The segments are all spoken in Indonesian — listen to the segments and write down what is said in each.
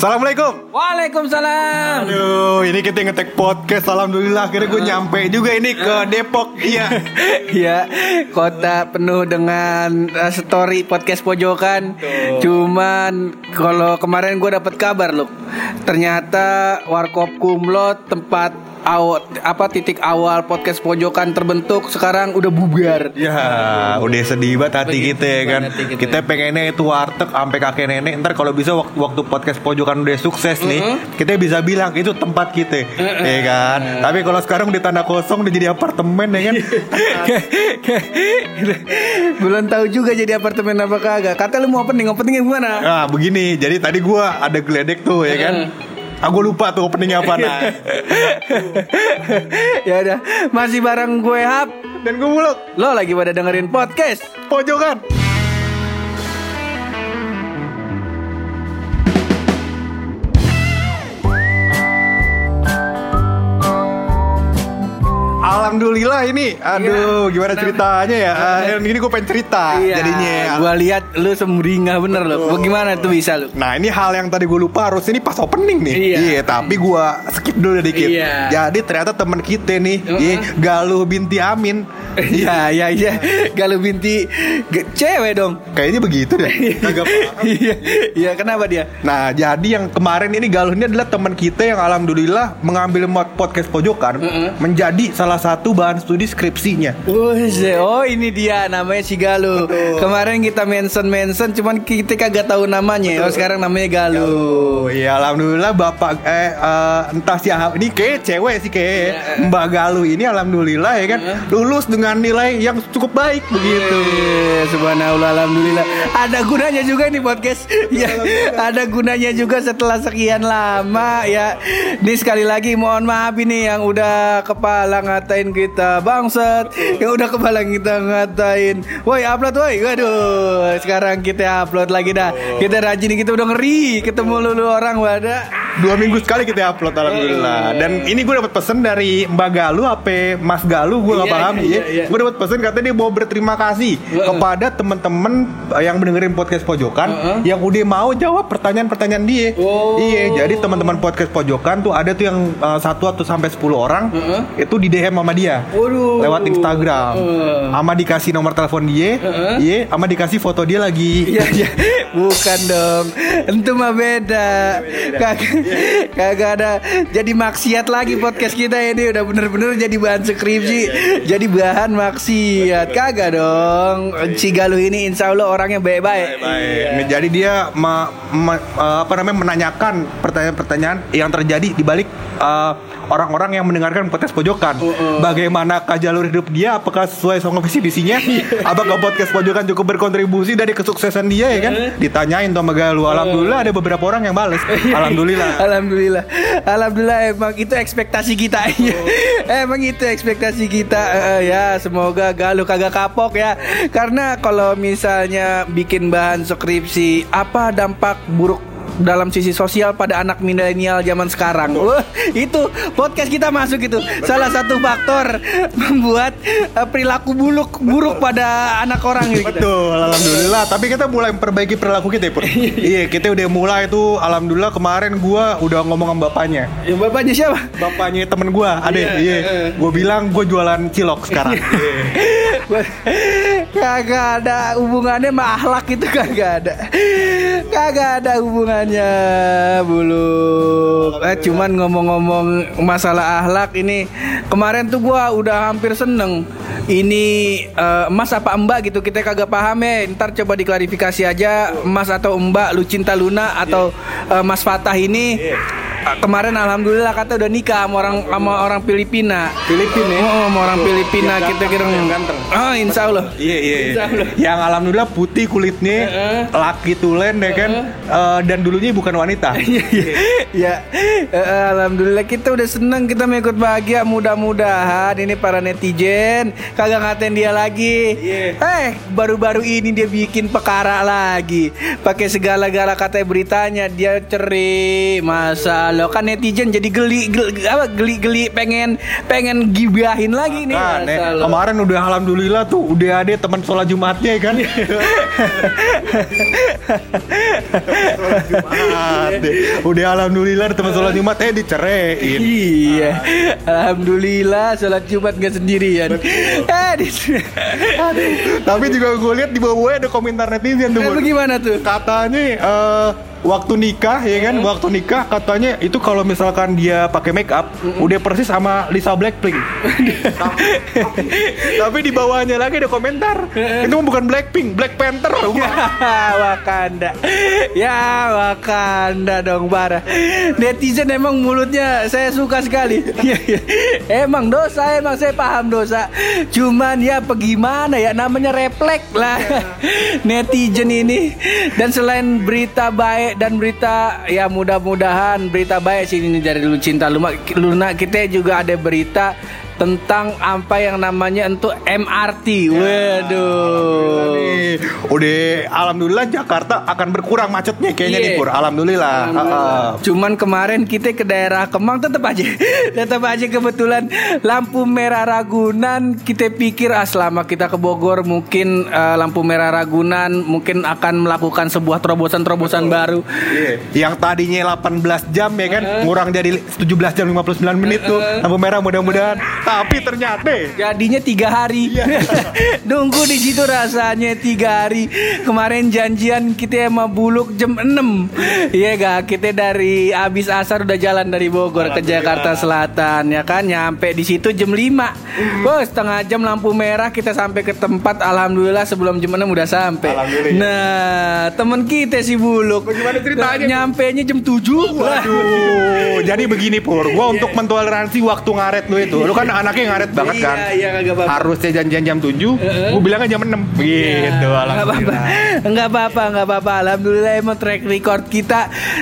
Assalamualaikum. Waalaikumsalam. Aduh, ini kita ngetek podcast. Alhamdulillah akhirnya gue nyampe juga ini ke Depok. Iya. ya, kota penuh dengan uh, story podcast pojokan. Cuman kalau kemarin gue dapat kabar loh, ternyata Warkop Kumlot tempat awal apa titik awal podcast pojokan terbentuk sekarang udah bubar. Ya, udah sedih banget hati Begitu kita ya kan. kita. Kita pengennya itu warteg sampai kakek nenek. Ntar kalau bisa waktu, waktu podcast pojokan udah sukses nih, kita bisa bilang itu tempat kita, ya kan. Tapi kalau sekarang di tanah kosong udah jadi apartemen ya kan. Belum tahu juga jadi apartemen apa kagak. Kata lu mau opening, openingnya gimana? Nah begini, jadi tadi gua ada geledek tuh ya kan. Aku lupa tuh openingnya apa nah. ya udah, masih bareng gue Hap. Dan gue muluk Lo lagi pada dengerin podcast. pojokan. Alhamdulillah ini, aduh gimana ceritanya ya? Ah, ini gue pengen cerita jadinya. Iya. Gua lihat lu semringah bener lo. Bagaimana tuh bisa lu? Nah ini hal yang tadi gue lupa harus ini pas opening nih. Iya. tapi gue skip dulu dikit. Iya. Jadi ternyata teman kita nih, Uh-uh. iya, Galuh binti Amin. Iya, iya, iya. Kalau binti ge- cewek dong. Kayaknya begitu deh. Paham. Iya, iya. Kenapa dia? Nah, jadi yang kemarin ini Galuh ini adalah teman kita yang alhamdulillah mengambil mod podcast pojokan Uh-uh. menjadi salah satu bahan studi skripsinya. Oh ini dia namanya si Galuh. Kemarin kita mention mention, cuman kita kagak tahu namanya. Oh sekarang namanya Galuh. Oh iya alhamdulillah bapak eh eh, entah siapa ini kayak cewek sih kayak Iya. Mbak Galuh ini alhamdulillah ya kan lulus dengan nilai yang cukup baik begitu. Eh, Subhanallah, alhamdulillah. Ada gunanya juga nih podcast. Ya, ada gunanya juga setelah sekian lama ya. Ini sekali lagi mohon maaf ini yang udah kepala ngatain kita bangset, yang udah kepala kita ngatain, woi upload woi, waduh. Sekarang kita upload lagi dah. Kita rajin kita udah ngeri ketemu lulu orang wadah. Dua minggu sekali kita upload alhamdulillah. Dan ini gue dapat pesan dari Mbak Galuh apa Mas Galuh gue gak Iya, paham iya, ya. iya. Gue dapat pesan katanya dia mau berterima kasih kepada teman-teman eh, yang mendengarin podcast pojokan yang udah mau jawab pertanyaan-pertanyaan dia. Oh. Iya, jadi teman-teman podcast pojokan tuh ada tuh yang eh, satu atau sampai 10 orang itu di DM sama dia. Waduh. Lewat Instagram. Sama dikasih nomor telepon dia. Iya, sama dikasih foto dia lagi Iya. Bukan dong. Itu mah beda. Kagak kagak ada. Jadi maksiat lagi podcast kita ini udah bener-bener jadi bahan skripsi. Jadi bahan maksiat. Kagak dong. Si Galuh ini insya Allah orangnya baik-baik. Baik. Jadi dia ma- ma- eh, apa namanya menanyakan pertanyaan-pertanyaan yang terjadi di balik eh, orang-orang yang mendengarkan podcast pojokan. Bagaimana jalur hidup dia? Apakah sesuai sama visi visinya? Apakah podcast pojokan cukup berkontribusi dari kesuksesan dia ya kan? Ditanyain tuh sama Galuh. Alhamdulillah ada beberapa orang yang bales. Alhamdulillah. Alhamdulillah. Alhamdulillah emang itu ekspektasi kita. emang itu ekspektasi kita. Eh, ya, semoga Galuh kagak kapok ya. Karena kalau misalnya bikin bahan skripsi, apa dampak buruk dalam sisi sosial pada anak milenial zaman sekarang. Itu podcast kita masuk itu. Salah satu faktor membuat eh, perilaku buruk buruk pada anak orang gitu. Betul, alhamdulillah. Tapi kita mulai memperbaiki perilaku kita Pur. iya, kita udah mulai tuh. Alhamdulillah kemarin gua udah ngomong sama bapaknya. Ya, bapaknya siapa? Bapaknya temen gua, ada Iya, iya. iya. Gue bilang gue jualan cilok sekarang. kagak ada hubungannya sama akhlak itu kagak ada. Kagak ada hubungannya bulu. Eh, cuman ngomong-ngomong masalah akhlak ini kemarin tuh gua udah hampir seneng. Ini eh, emas apa mbak gitu kita kagak paham ya. Ntar coba diklarifikasi aja emas atau mbak lu cinta Luna atau eh, Mas Fatah ini. Eh, kemarin alhamdulillah kata udah nikah sama orang sama orang Filipina Filipina? Oh, sama orang Filipina Yang kita kira yang ganteng. Oh, insya Allah. Iya iya. iya. Insya Allah. Yang alhamdulillah putih kulitnya, Heeh. laki tulen ya kan, Eh, dan dulunya bukan wanita. Iya. Ya, eh, alhamdulillah kita udah seneng kita mau ikut bahagia. Mudah-mudahan ini para netizen kagak ngatain dia lagi. Iya. Eh, baru-baru ini dia bikin perkara lagi. Pakai segala-gala kata beritanya dia cerai, masa Allah kan netizen jadi geli geli apa geli geli pengen pengen gibahin lagi nih. Nah, Allah. kemarin udah alhamdulillah tuh udah ada teman sholat Jumatnya ya kan. Jumat deh. Udah alhamdulillah teman sholat Jumat eh diceraiin. Iya, alhamdulillah sholat Jumat gak sendirian. Eh, Tapi juga gue lihat di bawahnya ada komentar netizen tuh. Eh, Bun. bagaimana tuh? Katanya eh, waktu nikah ya kan, waktu nikah katanya itu kalau misalkan dia pakai make up udah persis sama Lisa Blackpink. Tapi di bawahnya lagi ada komentar. itu bukan Blackpink, Black Panther. Ya, Wakanda. Ya, Wakanda dong parah. Netizen emang mulutnya saya suka sekali. Iya, iya. emang dosa, emang saya paham dosa. Cuman ya bagaimana ya namanya refleks lah. Netizen ini dan selain berita baik dan berita ya mudah-mudahan berita baik sih ini dari Lucinta Luna, Luna kita juga ada berita tentang apa yang namanya untuk MRT. Waduh. Nih, udah alhamdulillah Jakarta akan berkurang macetnya kayaknya Iya. nih Pur. Alhamdulillah. Alhamdulillah. Ha-ha. Cuman kemarin kita ke daerah Kemang tetap aja tetap aja kebetulan lampu merah Ragunan kita pikir ah selama kita ke Bogor mungkin eh, lampu merah Ragunan mungkin akan melakukan sebuah terobosan-terobosan baru. Iya. Yang tadinya 18 jam ya kan, ngurang jadi 17 jam 59 menit tuh. Lampu merah mudah-mudahan. Tapi ternyata Jadinya tiga hari. Iya. Nunggu di situ rasanya tiga hari. Kemarin janjian kita sama Buluk jam 6 Iya gak? Kita dari abis asar udah jalan dari Bogor ke Jakarta Selatan Ya kan? Nyampe di situ jam 5 Oh setengah jam lampu merah Kita sampai ke tempat. Alhamdulillah sebelum jam 6 udah sampai. Nah temen kita si Buluk. Bagaimana ceritanya? Nyampe nya jam 7 Waduh, jadi begini Pur, gua untuk mentoleransi waktu ngaret lu itu. Lu kan anaknya ngaret banget Iya, kan. iya, kagak apa-apa. Harusnya janjian jam 7, gua bilangnya jam 6. Gitu, Nggak apa-apa, alhamdulillah. nggak apa-apa, nggak apa-apa. Alhamdulillah emang track record kita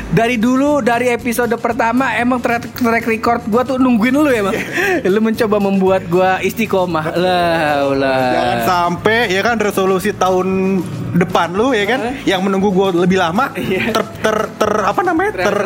dari dulu dari episode pertama emang track, track record gua tuh nungguin lu ya, Bang. lu mencoba membuat gua istiqomah. Lah, lah. Jangan sampai ya kan resolusi tahun depan lu ya kan? Yang menunggu gua lebih lama Iya. ter, ter, ter- apa namanya? Ter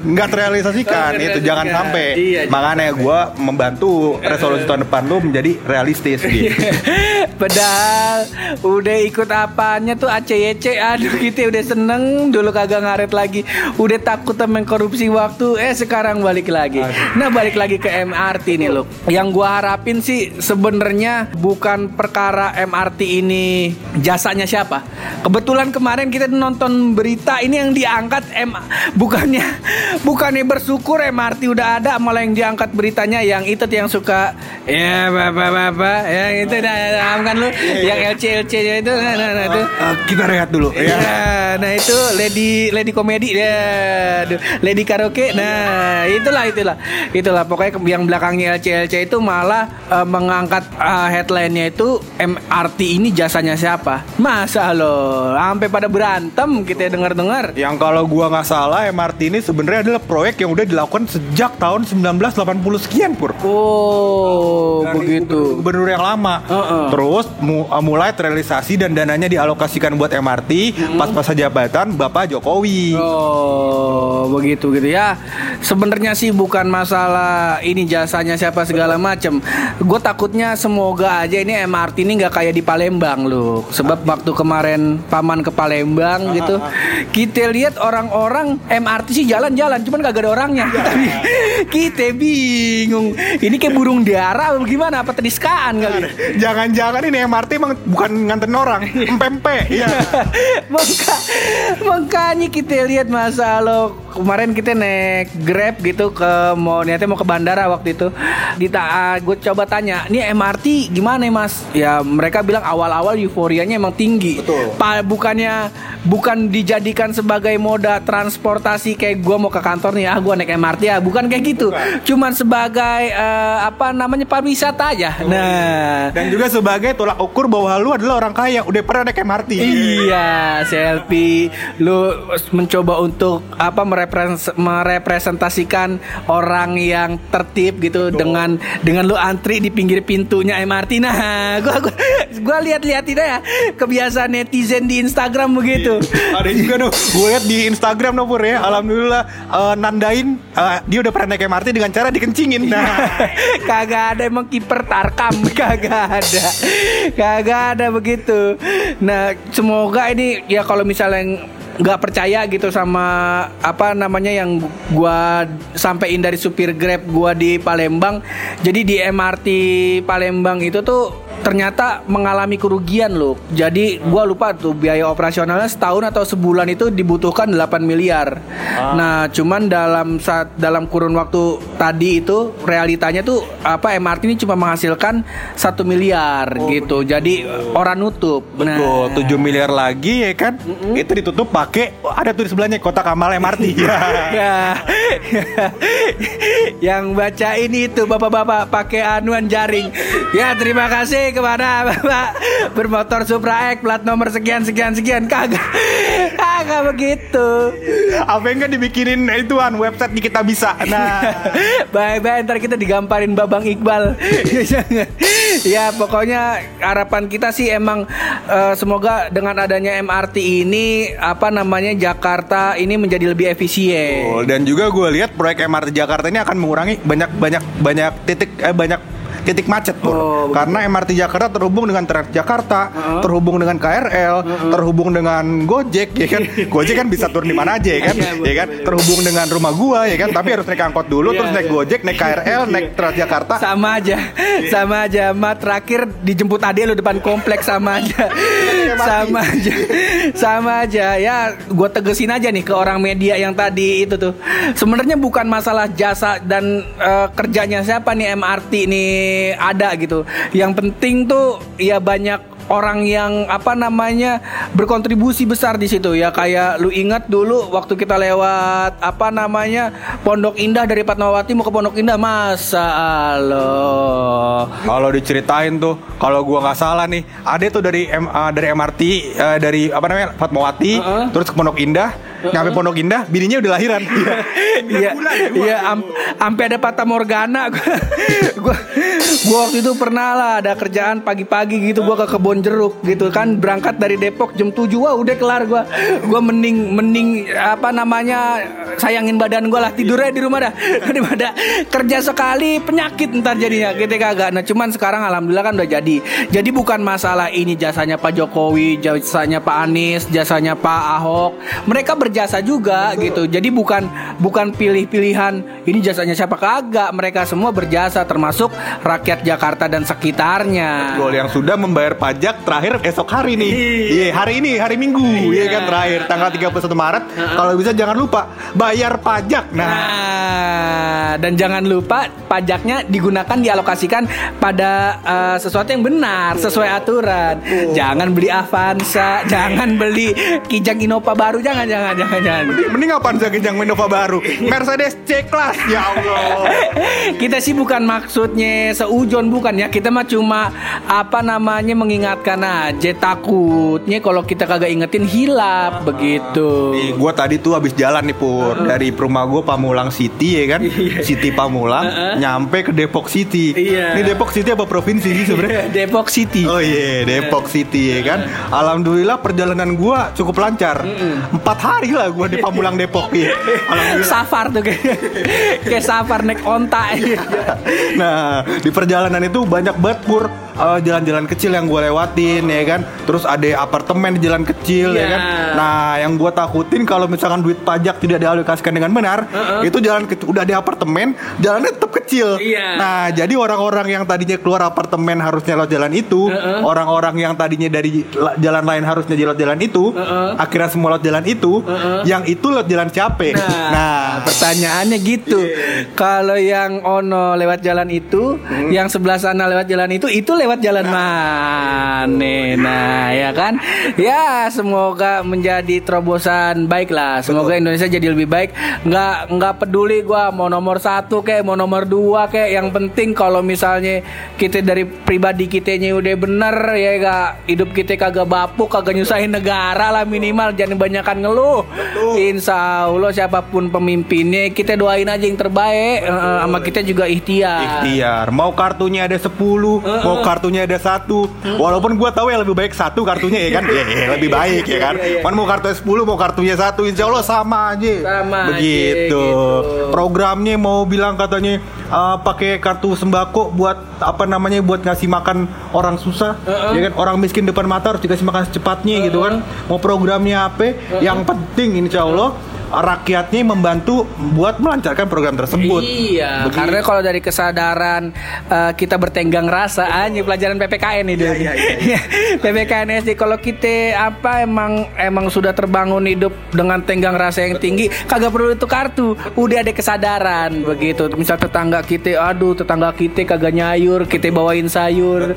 nggak terrealisasikan Oh, itu jangan sampai. Iya, makanya gua membantu resolusi tahun depan lu menjadi realistis gitu. Padahal udah ikut apanya tuh ACYC Aduh kita udah seneng Dulu kagak ngaret lagi. Udah takut temen korupsi waktu Eh sekarang balik lagi. Nah balik lagi ke MRT nih loh Yang gua harapin sih sebenarnya Bukan perkara MRT ini Jasanya siapa Kebetulan kemarin kita nonton berita Ini yang diangkat M Bukannya Bukannya bersyukur MRT udah ada Malah yang diangkat beritanya Yang itu yang suka Ya bapak-bapak Yang itu dah paham kan lu Yang LC-LC nya itu nah, nah, nah, itu Eh, kita rehat dulu Ya, ya. nah itu lady lady komedi ya, lady karaoke. Nah, itulah itulah. Itulah pokoknya yang belakangnya LCLC itu malah eh, mengangkat eh, headline-nya itu MRT ini jasanya siapa? Masa lo sampai pada berantem kita dengar-dengar. Yang kalau gua nggak salah MRT ini sebenarnya adalah proyek yang udah dilakukan sejak tahun 1980 sekian pur. Oh, Dari begitu. Gubernur yang lama. Heeh. Terus mu- uh, mulai terrealisasi dan dananya dialokasikan buat MRT pas masa jabatan Bapak Jokowi. Oh, begitu gitu ya. Sebenarnya sih bukan masalah ini jasanya siapa segala macem. Gue takutnya semoga aja ini MRT ini nggak kayak di Palembang loh. Sebab waktu kemarin paman ke Palembang gitu, kita lihat orang-orang MRT sih jalan-jalan, cuman gak ada orangnya. Tapi kita bingung. Ini kayak burung dara apa gimana? Apa tediskaan kali? Jangan-jangan ini MRT emang bukan nganterin orang, empempe. Iya. Maka, makanya kita lihat masa lo kemarin kita naik grab gitu ke mau niatnya mau ke bandara waktu itu Dita, gue coba tanya ini MRT gimana ya mas ya mereka bilang awal-awal euforianya emang tinggi Betul. Pa- bukannya bukan dijadikan sebagai moda transportasi kayak gue mau ke kantor nih ah gue naik MRT ya bukan kayak gitu. Cuman sebagai eh, apa namanya pariwisata aja. Nah. Dan juga sebagai tolak ukur bahwa lu adalah orang kaya, udah pernah naik MRT. Iya, selfie. Lu mencoba untuk apa merepres- merepresentasikan orang yang tertib gitu dengan dengan lu antri di pinggir pintunya MRT. Nah, gua gua, gua lihat-lihat ya kebiasaan netizen di Instagram begitu. Ada juga tuh Gue liat di Instagram no Pur ya. Alhamdulillah eh, Nandain eh, Dia udah pernah naik MRT dengan cara dikencingin. Nah. Kagak ada emang kiper tarkam. Kagak ada. Kagak ada begitu. Nah semoga ini ya kalau misalnya nggak percaya gitu sama apa namanya yang gua sampein dari supir grab gua di Palembang. Jadi di MRT Palembang itu tuh ternyata mengalami kerugian loh. Jadi gua lupa tuh biaya operasionalnya setahun atau sebulan itu dibutuhkan 8 miliar. Nah, cuman dalam saat dalam kurun waktu tadi itu realitanya tuh apa MRT ini cuma menghasilkan satu miliar gitu. Jadi orang nutup. Betul 7 miliar lagi ya kan Itu ditutup pakai oh, Ada tuh di sebelahnya Kota Kamal MRT Ya Ya. yang baca ini itu bapak-bapak pakai anuan jaring. Ya terima kasih kepada bapak bermotor Supra X plat nomor sekian sekian sekian. Kagak kagak begitu. Apa enggak dibikinin ituan website di kita bisa. Nah. Bye-bye ntar kita digamparin Babang Iqbal. Ya pokoknya harapan kita sih emang eh, Semoga dengan adanya MRT ini Apa namanya Jakarta ini menjadi lebih efisien. Betul. Dan juga gue lihat proyek MRT Jakarta ini akan mengurangi banyak banyak banyak titik eh, banyak titik macet Pur. Oh, betul. Karena MRT Jakarta terhubung dengan Transjakarta, terhubung dengan KRL, terhubung dengan Gojek ya kan. Gojek kan bisa turun di mana aja ya kan. Iya, ya kan? Terhubung dengan rumah gua ya kan, tapi harus naik angkot dulu Iya, terus naik iya. Gojek, naik KRL, naik Transjakarta. sama aja sama aja ma terakhir dijemput ade lo depan kompleks sama aja sama aja sama aja ya gue tegesin aja nih ke orang media yang tadi itu tuh sebenarnya bukan masalah jasa dan eh, kerjanya siapa nih MRT nih ada gitu. Yang penting tuh ya banyak orang yang apa namanya berkontribusi besar di situ ya kayak lu ingat dulu waktu kita lewat apa namanya Pondok Indah dari Fatmawati mau ke Pondok Indah masa Allah Kalau diceritain tuh, kalau gua nggak salah nih, ada tuh dari M, uh, dari MRT uh, dari apa namanya Fatmawati, Heeh. terus ke Pondok Indah, nyampe Pondok Indah, bininya udah lahiran. Iya, iya, am- ampe ada Fata Morgana. Gua, gua, gua waktu itu pernah lah ada kerjaan pagi-pagi gitu gua ke kebun jeruk gitu kan berangkat dari Depok jam 7 wah udah kelar gua. Gua mending mending apa namanya sayangin badan gua lah tidurnya di rumah dah. Daripada kerja sekali penyakit ntar jadinya gitu kagak. Nah, cuman sekarang alhamdulillah kan udah jadi. Jadi bukan masalah ini jasanya Pak Jokowi, jasanya Pak Anies, jasanya Pak Ahok. Mereka berjasa juga gitu. Jadi bukan bukan pilih-pilihan ini jasanya siapa kagak. Mereka semua berjasa termasuk rakyat Jakarta dan sekitarnya. Gol yang sudah membayar pajak terakhir esok hari nih. Iya, hari ini hari Minggu, iya kan terakhir tanggal 31 Maret. Kalau bisa jangan lupa bayar pajak. Nah, Nah, dan jangan lupa pajaknya digunakan dialokasikan pada eh, sesuatu yang benar sesuai aturan. Jangan beli Avanza, jangan beli Kijang Innova baru, jangan jangan jangan jangan. mending apaan sih Kijang Innova baru? Mercedes C-Class. Ya Allah. Kita sih bukan maksudnya seujon bukan ya. Kita mah cuma apa namanya mengingatkan aja takutnya kalau kita kagak ingetin hilap begitu. Nih, gua tadi tuh habis jalan nih Pur. Dari rumah gua Pamulang City ya kan? City Pamulang Nyampe ke Depok City. Iya. Ini Depok City apa provinsi sih sebenarnya? Depok City. Oh iya Depok City ya kan? Alhamdulillah perjalanan gua cukup lancar. Empat hari lah gua di Pamulang Depok ya. Alhamdulillah. Safar tuh kayak kayak safar naik onta. Nah di perjalanan itu banyak banget Pur eh, Jalan-jalan kecil yang gua lewatin ya kan? Terus ada apartemen di jalan kecil ya Iya. kan Nah yang gua takutin kalau misalkan duit pajak tidak dialokasikan dengan benar Itu jalan udah di apartemen Jalannya tetap kecil. Iya. Nah jadi orang-orang yang tadinya keluar apartemen harusnya lewat jalan itu Orang-orang yang tadinya dari la- jalan lain harusnya lewat jalan itu Akhirnya semua lewat jalan itu Yang itu lewat jalan capek Nah, pertanyaannya gitu. Kalau yang ono lewat jalan itu, yang sebelah sana lewat jalan itu, itu lewat lewat jalan mana? Nah, ya kan? Ya, semoga menjadi terobosan baik lah. Semoga Indonesia jadi lebih baik. Nggak nggak peduli gua mau nomor satu kayak mau nomor dua kayak. Yang penting kalau misalnya kita dari pribadi kitanya udah bener ya gak hidup kita kagak bapuk kagak nyusahin negara lah minimal jangan banyakan ngeluh. Insya Allah siapa pun pemimpinnya kita doain aja yang terbaik. Eh, sama kita juga ikhtiar. Ikhtiar. Mau kartunya ada 10, mau kartunya ada satu. Walaupun gua tahu yang lebih baik satu kartunya ya kan. Ya, ya, lebih baik ya kan. Man mau kartunya 10, mau kartunya satu, insya Allah sama aja. Sama aja, Begitu. gitu. Programnya mau bilang katanya uh, pakai kartu sembako buat apa namanya buat ngasih makan orang susah. Ya kan orang miskin depan mata harus dikasih makan secepatnya gitu kan. Mau programnya apa? Yang penting insya Allah rakyatnya membantu buat melancarkan program tersebut. Iya, Begitu. karena kalau dari kesadaran eh, kita bertenggang rasa anjing pelajaran PPKN nih dulu. PPKN SD kalau kita apa emang emang sudah terbangun hidup dengan tenggang rasa yang tinggi, kagak perlu itu kartu. Udah ada kesadaran begitu. Misal tetangga kita, aduh tetangga kita kagak nyayur, kita bawain sayur.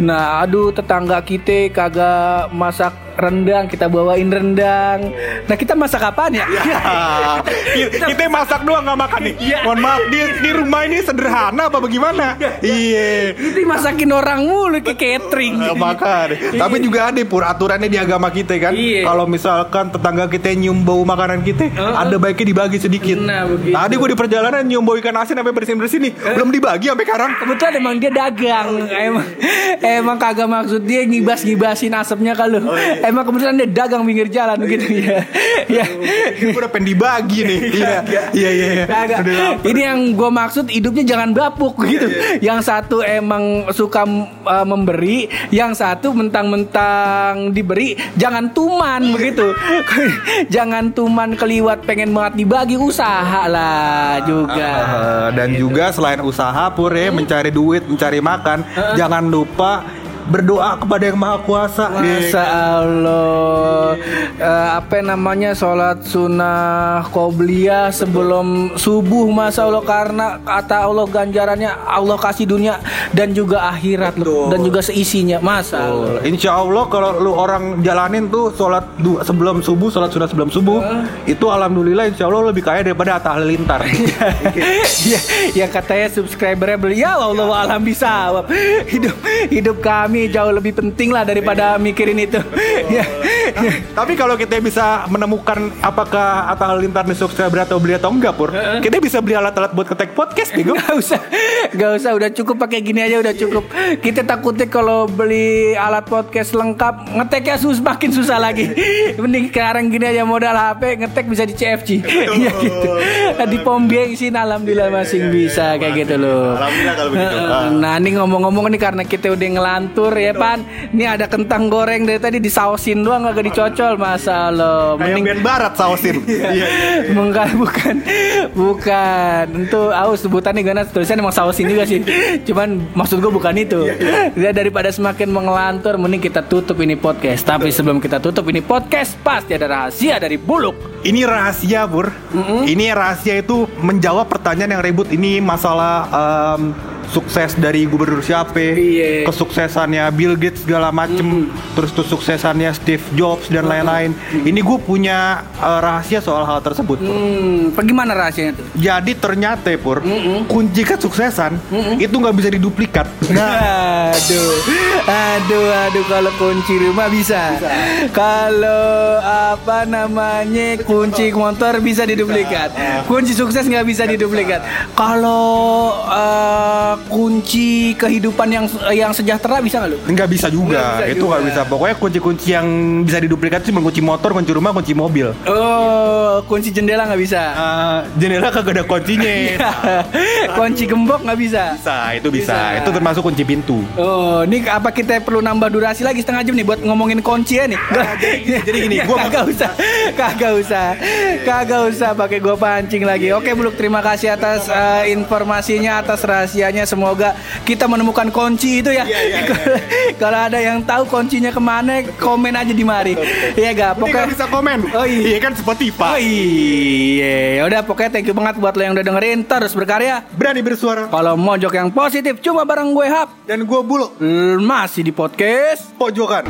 Nah, aduh tetangga kita kagak masak rendang, kita bawain rendang. Nah, kita masak apaan ya? Ah, kita, kita masak doang nggak makan nih. Iya. Mohon maaf di, di rumah ini sederhana apa bagaimana? Iya. Itu masakin orang mulu ke catering. Makan. Tapi juga ada pur aturannya di agama kita kan. Iya. Kalau misalkan tetangga kita nyium bau makanan kita, ada baiknya dibagi sedikit. Nah, begitu. Tadi gue di perjalanan nyium bau ikan asin sampai bersin bersin nih, belum dibagi sampai sekarang. Kebetulan emang dia dagang Emang emang kagak maksud dia ngibas-ngibasin asapnya kalau Emang kebetulan dia dagang pinggir jalan gitu ya Ya Gue udah pengen dibagi nih. Iya, iya, iya. iya. Lapar. Ini yang gue maksud hidupnya jangan bapuk gitu. Yang satu emang suka uh, memberi, yang satu mentang-mentang diberi jangan tuman begitu. jangan tuman keliwat pengen banget dibagi usaha lah juga. Eh, dan juga selain usaha pur ya mencari duit mencari makan jangan lupa berdoa kepada yang maha kuasa. Masa Allah. Eh, Apa namanya Sholat sunnah Qobliyah Sebelum subuh Masa Allah Karena kata Allah ganjarannya Allah kasih dunia Dan juga akhirat loh. Dan juga seisinya Masa Allah. Insya Allah kalau lu orang jalanin tuh sholat du- sebelum subuh, sholat sunnah sebelum subuh, itu alhamdulillah Insya Allah lebih kaya daripada Atta Halilintar. ya, ya katanya subscribernya beli. Ya Allah alam bisa. Hidup hidup kami jauh lebih penting lah daripada mikirin itu ya, ya. Tapi kalau kita bisa menemukan apakah Atta Halilintar ini subscriber atau beli atau enggak pur, kita bisa beli alat-alat buat ketek podcast bego. Gak usah, gak usah, udah cukup pakai gini aja udah cukup. Kita takutnya kalau beli alat podcast lengkap ngeteknya sus makin susah lagi. Mending sekarang gini aja modal HP ngetek bisa di CFG. ya gitu. Di pom bensin alhamdulillah masih bisa kayak gitu loh. Alhamdulillah kalau begitu. Heeh. Nah, ini ngomong-ngomong nih karena kita udah ngelantur ya, Pan. Ini ada kentang goreng dari tadi disausin doang agak dicocol, masa lo. Kayak band barat sausin. Iya. Enggak bukan bukan itu aus sebutannya gana tulisan emang sausin juga sih cuman maksud gue bukan itu ya daripada semakin mengelantur mending kita tutup ini podcast tapi sebelum kita tutup ini podcast pasti ada rahasia dari buluk Ini rahasia pur. Ini rahasia itu menjawab pertanyaan yang ribut. Ini masalah em, sukses dari gubernur siapa, Iya. kesuksesannya Bill Gates segala macem, terus kesuksesannya Steve Jobs dan lain-lain. Ini gue punya eh, rahasia soal hal tersebut. Hmm, bagaimana rahasianya tuh Jadi ternyata pur kunci kesuksesan itu nggak bisa diduplikat. Nah, aduh, aduh, aduh. Kalau kunci rumah bisa. Kalau apa namanya kunci motor bisa diduplikat. Kunci sukses nggak bisa diduplikat. Kalau kunci kehidupan yang yang sejahtera bisa nggak lu? nggak bisa juga. Nggak bisa itu nggak bisa. Pokoknya kunci-kunci yang bisa diduplikat sih kunci motor, kunci rumah, kunci mobil. Oh, kunci jendela nggak bisa. Eh, jendela kagak ada kuncinya. kunci gembok nggak bisa. Bisa, itu bisa. Bisa. Itu termasuk kunci pintu. Oh, ini apa kita perlu nambah durasi lagi setengah jam nih buat ngomongin kunci ya nih? jadi- jadi gini, gua- kagak usah, kagak usah, kagak usah pakai gua pancing lagi. Oke, Buluk, terima kasih atas eh, informasinya, atas rahasianya. Semoga kita menemukan kunci itu ya. Iya, iya, iya, Kalau ada yang tahu kuncinya ke mana, komen aja di mari. Iya gak? Pokoknya bisa komen. Oh, iya. Iya kan Oh Spotify. iya, udah pokoknya thank you banget buat lo yang udah dengerin terus berkarya. Berani bersuara. Kalau mojok yang positif cuma bareng gue Hap Dan gue bulu masih di podcast pojokan.